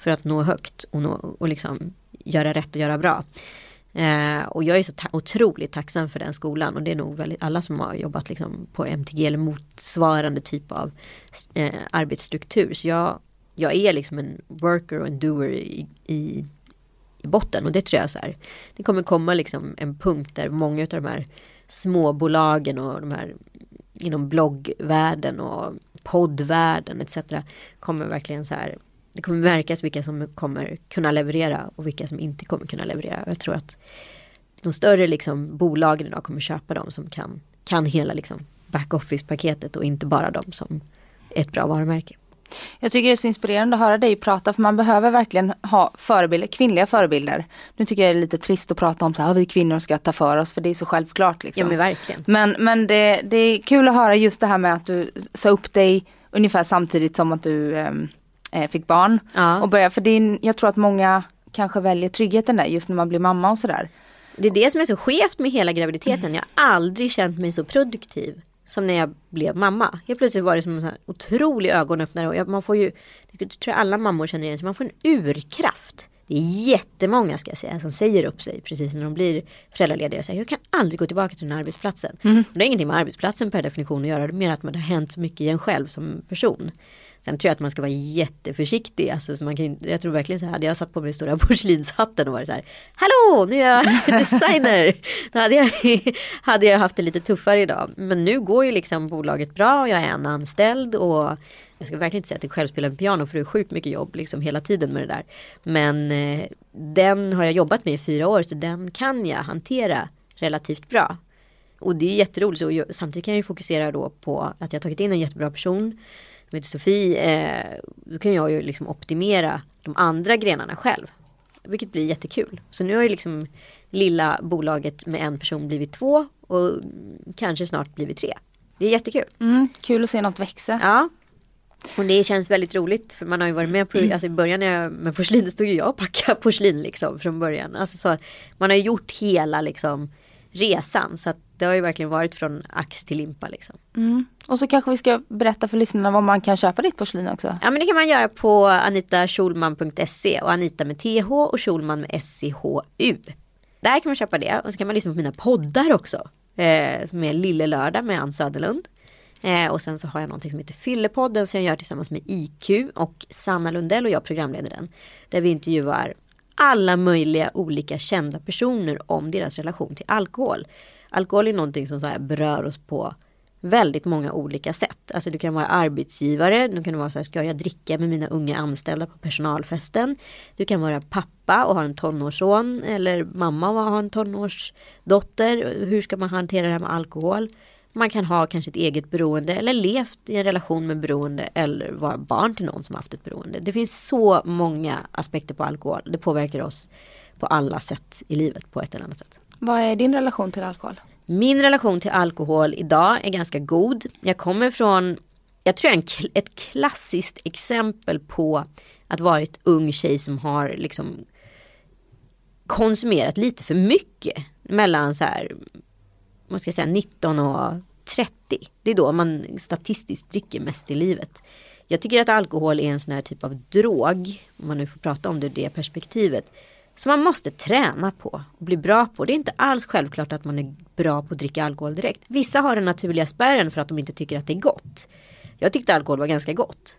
för att nå högt och, nå, och liksom göra rätt och göra bra. Eh, och jag är så ta- otroligt tacksam för den skolan och det är nog väldigt alla som har jobbat liksom på MTG eller motsvarande typ av eh, arbetsstruktur. Så jag, jag är liksom en worker och en doer i, i, i botten och det tror jag så här. Det kommer komma liksom en punkt där många av de här småbolagen och de här inom bloggvärlden och poddvärlden etc. kommer verkligen så här det kommer märkas vilka som kommer kunna leverera och vilka som inte kommer kunna leverera. Jag tror att de större liksom, bolagen idag kommer köpa dem som kan, kan hela liksom backoffice-paketet och inte bara de som är ett bra varumärke. Jag tycker det är så inspirerande att höra dig prata för man behöver verkligen ha förebilder, kvinnliga förebilder. Nu tycker jag det är lite trist att prata om så här, "Ah, vi kvinnor ska ta för oss för det är så självklart liksom. Ja men verkligen. Men, men det, det är kul att höra just det här med att du sa upp dig ungefär samtidigt som att du ehm, eh, fick barn. Ja. Och börja, för det är, jag tror att många kanske väljer tryggheten där just när man blir mamma och sådär. Det är det som är så skevt med hela graviditeten. Jag har aldrig känt mig så produktiv som när jag blev mamma. Helt plötsligt var det som en sån här otrolig ögonöppnare. Och jag- man får ju, det tror jag alla mammor känner igen sig, man får en urkraft. Det är jättemånga ska jag säga som säger upp sig precis när de blir föräldralediga säger jag kan aldrig gå tillbaka till den här arbetsplatsen. Och Det har ingenting med arbetsplatsen per definition att göra, det är mer att det har hänt så mycket i en själv som person. Sen tror jag att man ska vara jätteförsiktig. Alltså, så man kan, jag tror verkligen så här, hade jag satt på mig stora [LAUGHS] porslinshatten och varit så här, Hallå, nu är jag [LAUGHS] designer. Då hade jag, [LAUGHS] hade jag haft det lite tuffare idag. Men nu går ju liksom bolaget bra och jag är en anställd och jag ska verkligen inte säga att det är självspelande piano för det är sjukt mycket jobb liksom hela tiden med det där. Men eh, den har jag jobbat med i fyra år så den kan jag hantera relativt bra. Och det är jätteroligt. Så jag, samtidigt kan jag ju fokusera då på att jag har tagit in en jättebra person. Heter Sofie. Eh, då kan jag ju liksom optimera de andra grenarna själv. Vilket blir jättekul. Så nu har ju liksom lilla bolaget med en person blivit två. Och kanske snart blivit tre. Det är jättekul. Mm, kul att se något växa. Ja. Och det känns väldigt roligt för man har ju varit med på, alltså i början när jag, med porslin det stod ju jag och packade porslin liksom från början. Alltså så, man har ju gjort hela liksom resan så att det har ju verkligen varit från ax till limpa liksom. Mm. Och så kanske vi ska berätta för lyssnarna var man kan köpa ditt porslin också. Ja men det kan man göra på anitaschulman.se och Anita med TH och Schulman med SCHU. Där kan man köpa det och så kan man lyssna på mina poddar också. Eh, som är Lille Lördag med Ann Söderlund. Eh, och sen så har jag någonting som heter Fyllepodden som jag gör tillsammans med IQ och Sanna Lundell och jag programleder den. Där vi intervjuar alla möjliga olika kända personer om deras relation till alkohol. Alkohol är någonting som så här berör oss på väldigt många olika sätt. Alltså du kan vara arbetsgivare, du kan vara så här, ska jag dricka med mina unga anställda på personalfesten? Du kan vara pappa och ha en tonårsson eller mamma och ha en tonårsdotter. Hur ska man hantera det här med alkohol? Man kan ha kanske ett eget beroende eller levt i en relation med beroende eller vara barn till någon som haft ett beroende. Det finns så många aspekter på alkohol. Det påverkar oss på alla sätt i livet på ett eller annat sätt. Vad är din relation till alkohol? Min relation till alkohol idag är ganska god. Jag kommer från, jag tror jag är en, ett klassiskt exempel på att vara ett ung tjej som har liksom konsumerat lite för mycket. Mellan så här, vad ska jag säga, 19 och 30. Det är då man statistiskt dricker mest i livet. Jag tycker att alkohol är en sån här typ av drog, om man nu får prata om det ur det perspektivet. Som man måste träna på och bli bra på. Det är inte alls självklart att man är bra på att dricka alkohol direkt. Vissa har den naturliga spärren för att de inte tycker att det är gott. Jag tyckte alkohol var ganska gott.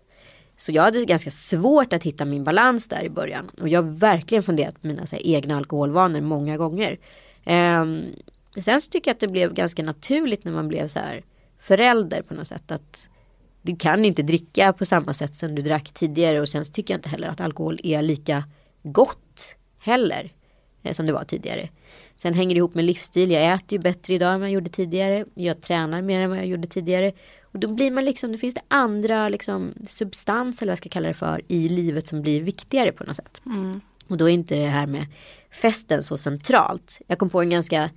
Så jag hade ganska svårt att hitta min balans där i början. Och jag har verkligen funderat på mina så här, egna alkoholvanor många gånger. Um, sen så tycker jag att det blev ganska naturligt när man blev så här förälder på något sätt. Att du kan inte dricka på samma sätt som du drack tidigare. Och sen så tycker jag inte heller att alkohol är lika gott heller. eh, Som det var tidigare. Sen hänger det ihop med livsstil. Jag äter ju bättre idag än vad jag gjorde tidigare. Jag tränar mer än vad jag gjorde tidigare. Och då blir man liksom, det finns det andra liksom substans eller vad jag ska kalla det för i livet som blir viktigare på något sätt. Och då är inte det här med festen så centralt. Jag kom på en ganska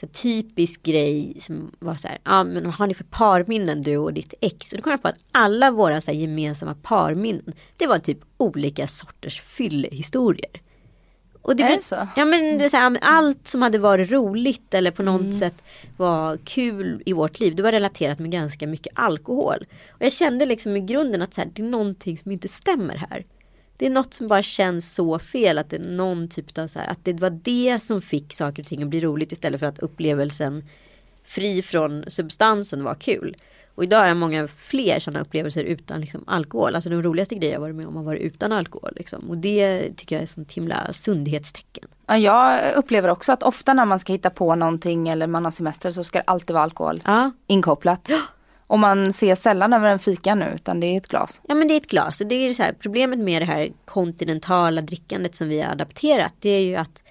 så typisk grej som var så här, ja men vad har ni för parminnen du och ditt ex? Och då kom jag på att alla våra så gemensamma parminnen, det var typ olika sorters fyllehistorier. Och Är var- det så? Ja men det är så här, allt som hade varit roligt eller på något sätt var kul i vårt liv. Det var relaterat med ganska mycket alkohol. Och jag kände liksom i grunden att så här, det är någonting som inte stämmer här. Det är något som bara känns så fel att det är någon typ av så här, att det var det som fick saker och ting att bli roligt istället för att upplevelsen fri från substansen var kul. Och idag har jag många fler sådana upplevelser utan liksom, alkohol. Alltså de roligaste grejer jag varit med om har varit utan alkohol. Liksom. Och det tycker jag är sånt himla sundhetstecken. Ja, jag upplever också att ofta när man ska hitta på någonting eller man har semester så ska det alltid vara alkohol Ja, inkopplat. Och man ser sällan över en fika nu utan det är ett glas. Ja men det är ett glas och det är så här, problemet med det här kontinentala drickandet som vi har adapterat. Det är ju att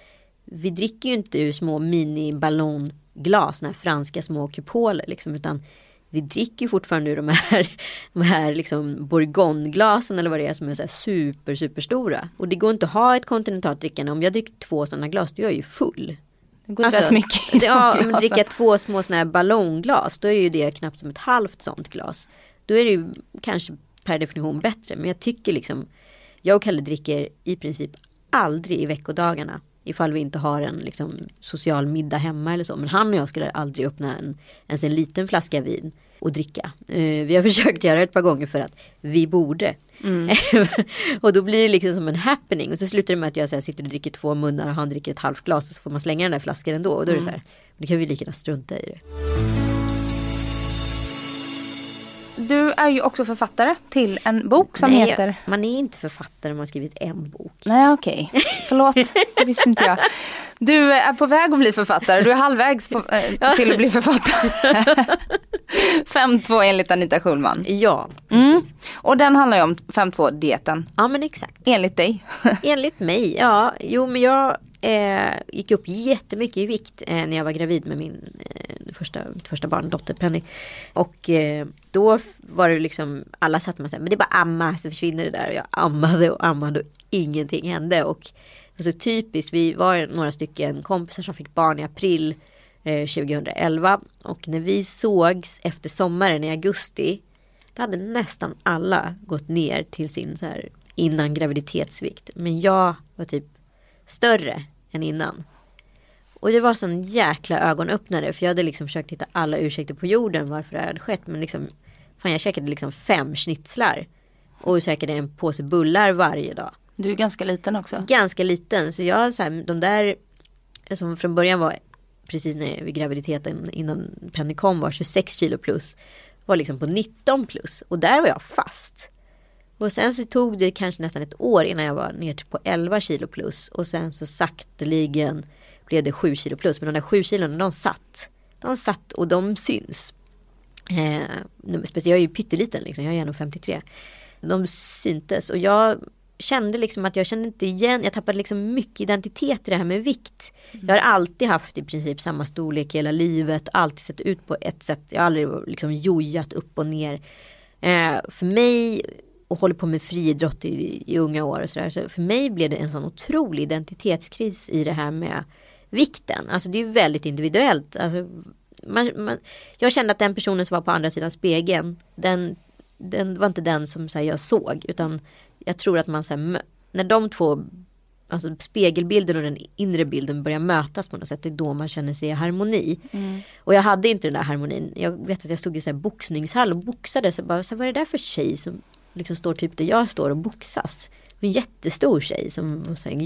vi dricker ju inte ur små miniballongglas, sådana här franska små kupoler liksom. Utan vi dricker ju fortfarande ur de här, [LAUGHS] de här liksom bourgogneglasen eller vad det är som är så här super superstora. Och det går inte att ha ett kontinentalt drickande. Om jag dricker två sådana glas då är jag ju full. Det går alltså, rätt mycket i de [LAUGHS] Ja, men dricka två små sådana här ballongglas, då är ju det knappt som ett halvt sånt glas. Då är det ju kanske per definition bättre. Men jag tycker liksom, jag och Kalle dricker i princip aldrig i veckodagarna. Ifall vi inte har en liksom, social middag hemma eller så. Men han och jag skulle aldrig öppna en, ens en liten flaska vin och dricka. Eh, vi har [LAUGHS] försökt göra det ett par gånger för att vi borde. [LAUGHS] och då blir det liksom som en happening. Och så slutar det med att jag så här, sitter och dricker två munnar och han dricker ett halvt glas. Och så får man slänga den där flaskan ändå. Och då är det så här, då kan vi lika gärna strunta i det. Du är ju också författare till en bok som Nej, heter Man är inte författare om man har skrivit en bok. Nej okej, förlåt, det visste inte jag. Du är på väg att bli författare, du är halvvägs på, eh, till att bli författare. [LAUGHS] 5-2 enligt Anita Schulman. Ja, Mm. Och den handlar ju om 5-2-dieten, Ja men exakt. enligt dig. Enligt mig, ja. Jo men jag eh, gick upp jättemycket i vikt eh, när jag var gravid med min eh, första, mitt första barn, dotter Penny. Och eh, då var det liksom, alla satt med sig, men det är bara amma så försvinner det där. Och jag ammade och ammade och ingenting hände. Och alltså, typiskt, vi var några stycken kompisar som fick barn i april eh, 2011. Och när vi sågs efter sommaren i augusti då hade nästan alla gått ner till sin så här innan graviditetsvikt. Men jag var typ större än innan. Och det var sån jäkla ögonöppnare för jag hade liksom försökt hitta alla ursäkter på jorden varför det hade skett. Men liksom, fan jag käkade liksom fem schnitzlar. Och käkade en påse bullar varje dag. Du är ganska liten också. Ganska liten så jag så här, de där som från början var precis när vid graviditeten innan Penny kom var 26 kilo plus. Var liksom på 19 plus och där var jag fast. Och sen så tog det kanske nästan ett år innan jag var ner till på 11 kilo plus. Och sen så sakteligen blev det 7 kilo plus. Men de där 7 kilona de satt. De satt och de syns. Eh, jag är ju pytteliten liksom, jag är 1,53. De syntes och jag kände liksom att jag kände inte igen, jag tappade liksom mycket identitet i det här med vikt. Jag har alltid haft i princip samma storlek hela livet, alltid sett ut på ett sätt. Jag har aldrig liksom jojat upp och ner. Eh, för mig och håller på med friidrott i, i unga år och sådär. Så för mig blev det en sån otrolig identitetskris i det här med vikten. Alltså det är väldigt individuellt. Alltså, man, man, jag kände att den personen som var på andra sidan spegeln, den, den var inte den som så här, jag såg. Utan jag tror att man så här, när de två, alltså spegelbilden och den inre bilden börjar mötas på något sätt, det är då man känner sig i harmoni. Och jag hade inte den där harmonin. Jag vet att jag stod i så här boxningshall och boxade. Så bara, så här, vad är det där för tjej som liksom står typ där jag står och boxas? En jättestor tjej som var så här,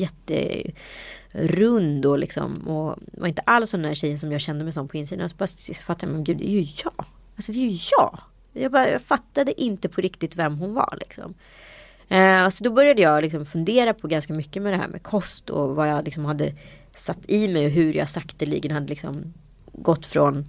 jätterund och liksom. Och var inte alls den där tjejen som jag kände mig som på insidan. Och så bara så fattade jag, men gud det är ju jag. Alltså det är ju jag. Jag, bara, jag fattade inte på riktigt vem hon var liksom. Eh, så då började jag liksom fundera på ganska mycket med det här med kost och vad jag liksom hade satt i mig och hur jag sakteligen hade liksom gått från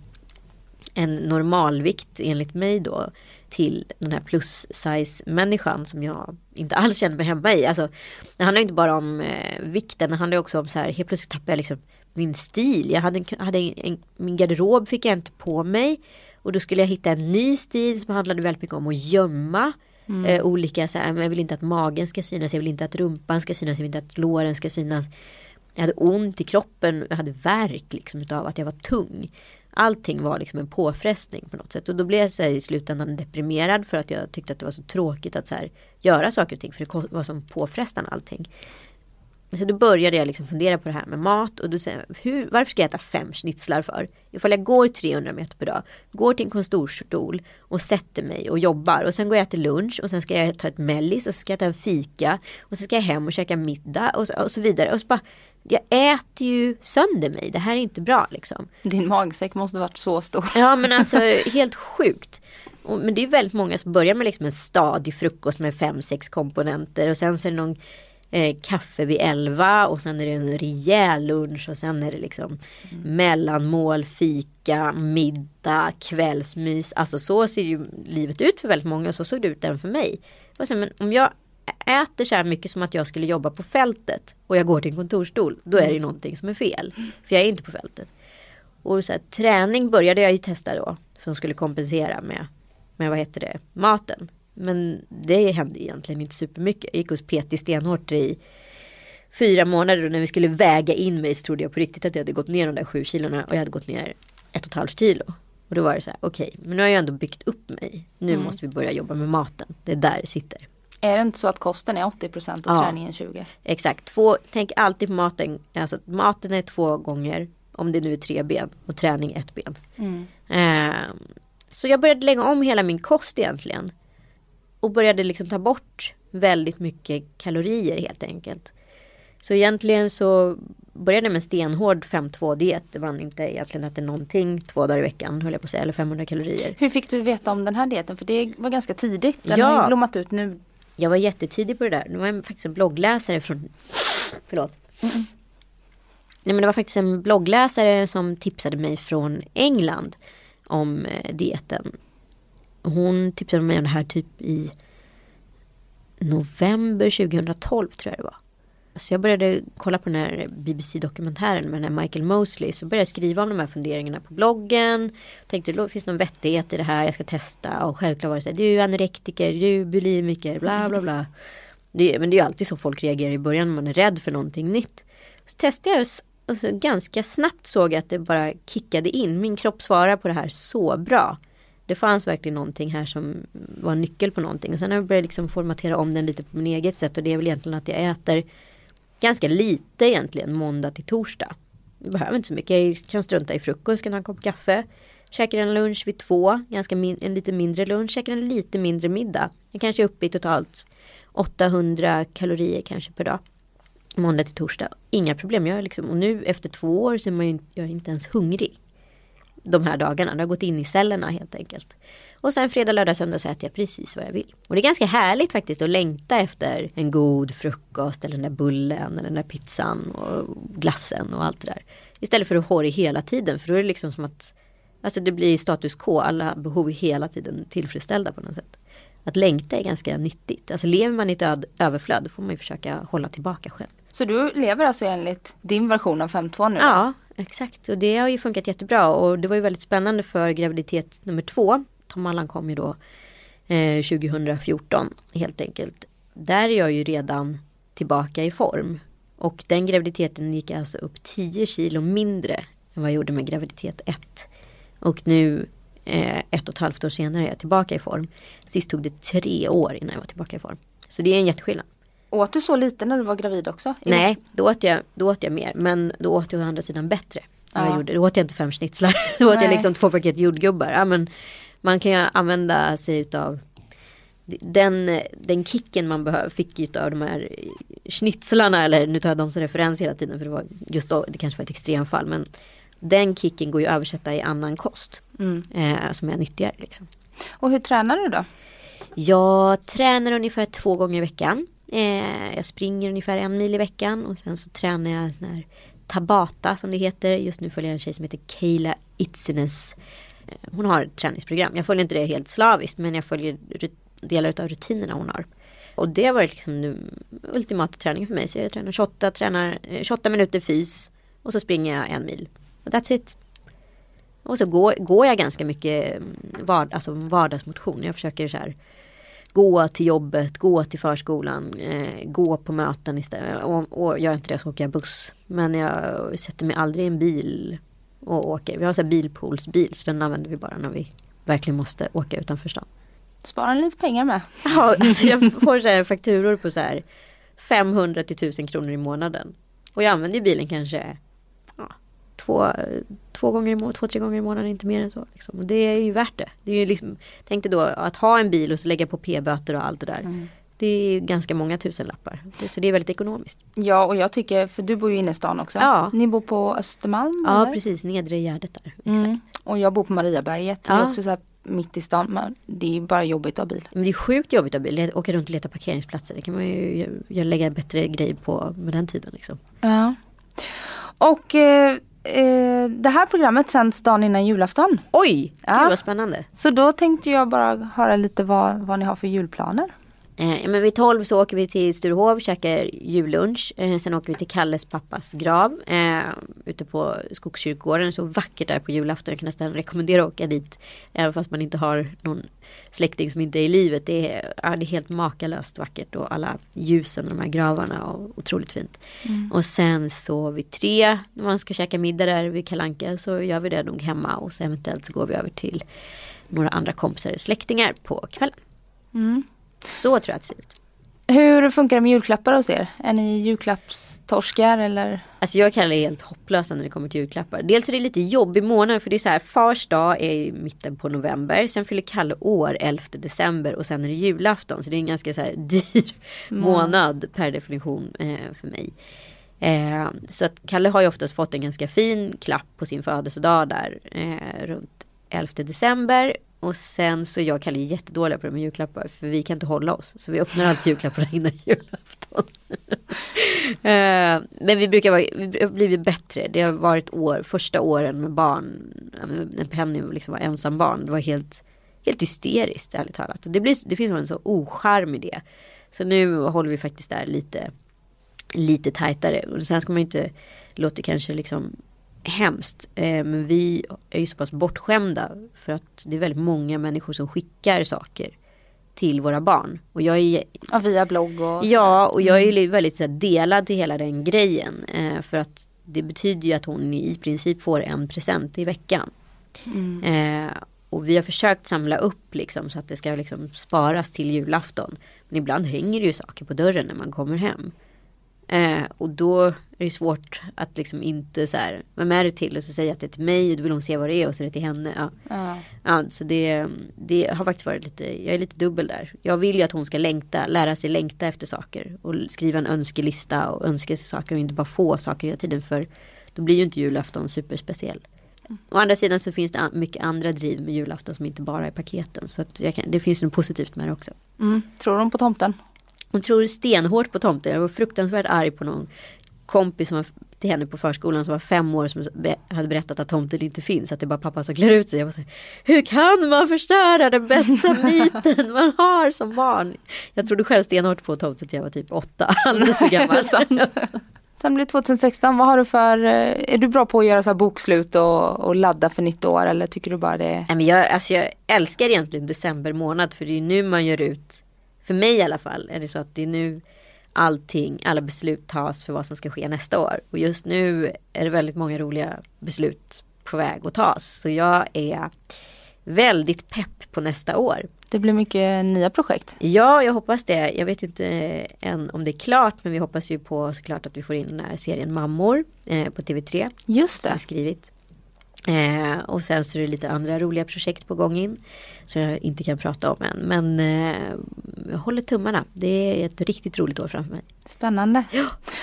en normalvikt enligt mig då till den här plus size människan som jag inte alls kände mig hemma i. Alltså, det handlar inte bara om eh, vikten, det handlar också om så här helt plötsligt tappade jag liksom min stil. Jag hade, en, hade en, en, min garderob fick jag inte på mig och då skulle jag hitta en ny stil som handlade väldigt mycket om att gömma. Eh, olika så här, men jag vill inte att magen ska synas, jag vill inte att rumpan ska synas, jag vill inte att låren ska synas. Jag hade ont i kroppen, jag hade värk liksom utav att jag var tung. Allting var liksom en påfrestning på något sätt. Och då blev jag så här, i slutändan deprimerad för att jag tyckte att det var så tråkigt att så här, göra saker och ting. För det var som påfrestande allting. Så då började jag liksom fundera på det här med mat och då säger jag, hur, varför ska jag äta fem schnitzlar för? Ifall jag går 300 meter per dag, går till en kontorsstol och sätter mig och jobbar och sen går jag och äter lunch och sen ska jag ta ett mellis och så ska jag ta en fika och så ska jag hem och käka middag och så, och så vidare. Och så bara, jag äter ju sönder mig, det här är inte bra liksom. Din magsäck måste varit så stor. Ja men alltså helt sjukt. Och, men det är väldigt många som börjar med liksom en stadig frukost med fem, sex komponenter och sen så är det någon eh, kaffe vid elva och sen är det en rejäl lunch och sen är det liksom mellanmål, fika, middag, kvällsmys. Alltså så ser ju livet ut för väldigt många och så såg det ut även för mig. Så här, men om jag äter så här mycket som att jag skulle jobba på fältet och jag går till en kontorsstol, då är det ju någonting som är fel. För jag är inte på fältet. Och så här, träning började jag ju testa då. Som skulle kompensera med, med vad heter det, maten. Men det hände egentligen inte supermycket. Jag gick hos Peti stenhårt i fyra månader och när vi skulle väga in mig så trodde jag på riktigt att jag hade gått ner de där sju kilorna och jag hade gått ner ett och ett halvt kilo. Och då var det så här, okej, men nu har jag ändå byggt upp mig. Nu måste vi börja jobba med maten. Det är där det sitter. Är det inte så att kosten är 80% och Ja. träningen 20%? Exakt, två, tänk alltid på maten. Alltså maten är två gånger, om det nu är tre ben och träning ett ben. Eh, så jag började lägga om hela min kost egentligen. Och började liksom ta bort väldigt mycket kalorier helt enkelt. Så egentligen så började jag med en stenhård 5-2 diet. Det var inte egentligen äta någonting två dagar i veckan höll jag på att säga, eller 500 kalorier. Hur fick du veta om den här dieten? För det var ganska tidigt. Den Ja. har ju blommat ut nu. Jag var jättetidig på det där. Det var en, faktiskt en bloggläsare från... Förlåt. Nej, men det var faktiskt en bloggläsare som tipsade mig från England om eh, dieten. Hon tipsade mig om det här typ i november 2012 tror jag det var. Så jag började kolla på den här BBC-dokumentären med den här Michael Mosley. Så började jag skriva om de här funderingarna på bloggen. Tänkte det finns någon vettighet i det här, jag ska testa. Och självklart var det så här, du är anorektiker, du är bulimiker, bla bla bla. Det, men det är ju alltid så folk reagerar i början när man är rädd för någonting nytt. Så testade jag och så ganska snabbt såg jag att det bara kickade in. Min kropp svarar på det här så bra. Det fanns verkligen någonting här som var en nyckel på någonting. Och sen har jag börjat liksom formatera om den lite på min eget sätt. Och det är väl egentligen att jag äter ganska lite egentligen måndag till torsdag. Jag behöver inte så mycket. Jag kan strunta i frukost, kan ha en kopp kaffe. Käkar en lunch vid två, ganska min, en lite mindre lunch. Käkar en lite mindre middag. Jag kanske är uppe i totalt 800 kalorier kanske per dag. Måndag till torsdag. Inga problem. Jag är liksom, och nu efter två år så är man ju, jag är inte ens hungrig. De här dagarna. Det har gått in i cellerna helt enkelt. Och sen fredag, lördag, söndag så äter jag precis vad jag vill. Och det är ganska härligt faktiskt att längta efter en god frukost eller den där bullen eller den där pizzan och glassen och allt det där. Istället för att ha det hela tiden för då är det liksom som att Alltså det blir status quo, alla behov är hela tiden tillfredsställda på något sätt. att längta är ganska nyttigt. Alltså lever man i ett öd- överflöd då får man ju försöka hålla tillbaka själv. Så du lever alltså enligt din version av 5.2 nu? Ja, exakt. Och det har ju funkat jättebra. Och det var ju väldigt spännande för graviditet nummer två. Tom Allan kom ju då eh, 2014 helt enkelt. Där är jag ju redan tillbaka i form. Och den graviditeten gick alltså upp 10 kilo mindre än vad jag gjorde med graviditet 1. Och nu eh, ett och ett halvt år senare är jag tillbaka i form. Sist tog det tre år innan jag var tillbaka i form. Så det är en jätteskillnad. Åt du så lite när du var gravid också? Nej, då åt, jag, då åt jag mer. Men då åt jag å andra sidan bättre. Ja. Jag gjorde. Då åt jag inte fem schnitzlar. [LAUGHS] Då åt jag Nej. liksom två paket jordgubbar. Ja, men man kan ju använda sig utav den, den kicken man fick utav de här schnitzlarna. Eller nu tar jag dem som referens hela tiden. För det var just då, det kanske var ett extremfall. Men den kicken går ju att översätta i annan kost. Mm. Eh, som är nyttigare liksom. Och hur tränar du då? Jag tränar ungefär två gånger i veckan. Eh, jag springer ungefär en mil i veckan och sen så tränar jag sån här Tabata som det heter. Just nu följer jag en tjej som heter Keila Itzines. Eh, hon har ett träningsprogram. Jag följer inte det helt slaviskt men jag följer delar av rutinerna hon har. Och det har varit liksom den ultimata träningen för mig. Så jag tränar 28, tränar, eh, 28 minuter fys och så springer jag en mil. Och that's it. Och så går, går jag ganska mycket mm, vard, alltså vardagsmotion. Jag försöker så här gå till jobbet, gå till förskolan, eh, gå på möten istället. Och, och gör inte det så åker jag buss. Men jag sätter mig aldrig i en bil och åker. Vi har så här bilpoolsbil så den använder vi bara när vi verkligen måste åka utanför stan. Sparar lite pengar med. [LAUGHS] Ja, alltså jag får så här fakturor på så här 500 till 1000 kronor i månaden. Och jag använder ju bilen kanske två, två gånger i månaden, två, tre gånger i månaden, inte mer än så. Liksom. Och det är ju värt det. det är ju liksom, tänk dig då att ha en bil och så lägga på p-böter och allt det där. Det är ganska många tusenlappar. Så det är väldigt ekonomiskt. Ja och jag tycker, för du bor ju inne i stan också. Ja. Ni bor på Östermalm Ja, eller? precis. Nedre Gärdet där. Exakt. Mm. Och jag bor på Mariaberget. Det är Ja. också så mitt i stan. Men det är bara jobbigt att ha bil. Men det är sjukt jobbigt att bil. åka runt och leta parkeringsplatser. Det kan man ju lägga bättre grej på med den tiden. Liksom. Ja. Och eh, eh, det här programmet sänds dagen innan julafton. Oj, Ja. gud vad spännande. Så då tänkte jag bara höra lite vad, vad ni har för julplaner. Eh, men vid 12 så åker vi till Sturehov, käkar jullunch. Eh, sen åker vi till Kalles pappas grav eh, ute på Skogskyrkogården. Så vackert där på julafton. Jag kan nästan rekommendera att åka dit. Även fast man inte har någon släkting som inte är i livet. Det är, ja, det är helt makalöst vackert och alla ljusen och de här gravarna. Och otroligt fint. Och sen så vid tre, när man ska käka middag där vid Kalanka så gör vi det nog hemma. Och så eventuellt så går vi över till några andra kompisar, släktingar på kvällen. Mm. Så tror jag att det ser ut. Hur funkar det med julklappar hos er? Är ni julklappstorskar eller? Alltså jag kallar det helt hopplösa när det kommer till julklappar. Dels är det lite jobbig månad för det är så här fars dag är i mitten på november. Sen fyller Kalle år 11 december och sen är det julafton. Så det är en ganska så [LAUGHS] dyr månad per definition eh, för mig. Eh, så att Kalle har ju oftast fått en ganska fin klapp på sin födelsedag där eh, runt 11 december. Och sen så är jag och Kalle jättedåliga på det med julklappar för vi kan inte hålla oss. Så vi öppnar alltid julklapparna [LAUGHS] innan julafton. [LAUGHS] Eh, men vi brukar vara, vi har blivit bättre. Det har varit år, första åren med barn. När Penny liksom var ensam barn. Det var helt, helt hysteriskt ärligt talat. Och det, blir, det finns en så ocharm i det. Så nu håller vi faktiskt där lite, lite tajtare. Och sen ska man ju inte, låta kanske liksom hemskt. Eh, men vi är ju så pass bortskämda. För att det är väldigt många människor som skickar saker till våra barn. Och jag är Ja, via blogg och Ja, och jag är ju väldigt så här, delad till hela den grejen. Eh, för att det betyder ju att hon i princip får en present i veckan. Eh, och vi har försökt samla upp liksom så att det ska liksom sparas till julafton. Men ibland hänger det ju saker på dörren när man kommer hem. Eh, och då är det svårt att liksom inte så här, vem är det till? Och så säger jag att det är till mig och då vill hon se vad det är och så är det till henne. Ja. Ja. Ja, så det, det har faktiskt varit lite, jag är lite dubbel där. Jag vill ju att hon ska längta, lära sig längta efter saker. Och skriva en önskelista och önska sig saker och inte bara få saker hela tiden. För då blir ju inte julafton superspeciell. Å andra sidan så finns det mycket andra driv med julafton som inte bara är paketen. Så att kan, det finns något positivt med det också. Mm. Tror de på tomten? Hon tror stenhårt på tomten. Jag var fruktansvärt arg på någon kompis som har till henne på förskolan som var fem år som hade berättat att tomten inte finns. Att det är bara pappa som klär ut sig. Jag var så här, Hur kan man förstöra den bästa [LAUGHS] myten man har som barn? Jag trodde själv stenhårt på tomten till jag var typ åtta. [LAUGHS] Alldeles för gammal. Sen blir det 2016, vad har du för, eh, är du bra på att göra så här bokslut och, och ladda för nytt år eller tycker du bara det är Nej, men jag, alltså jag älskar egentligen december månad för det är nu man gör ut, för mig i alla fall, är det så att det är nu allting, alla beslut tas för vad som ska ske nästa år. Och just nu är det väldigt många roliga beslut på väg att tas. Så jag är väldigt pepp på nästa år. Det blir mycket nya projekt. Ja, jag hoppas det. Jag vet inte än om det är klart, men vi hoppas ju på såklart att vi får in den här serien Mammor eh, på TV3 Just som det. skrivit. Eh, och sen så är det lite andra roliga projekt på gång in. Som jag inte kan prata om än. Men eh, jag håller tummarna. Det är ett riktigt roligt år framför mig. Spännande.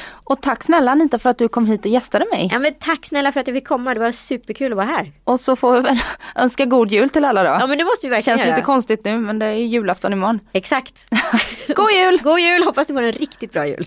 Och tack snälla Anita för att du kom hit och gästade mig. Ja men tack snälla för att jag fick komma. Det var superkul att vara här. Och så får vi väl [LAUGHS] önska god jul till alla då. Ja men det måste vi verkligen Känns göra. lite konstigt nu men det är julafton imorgon. Exakt. [LAUGHS] God jul! [LAUGHS] God jul. Hoppas du får en riktigt bra jul.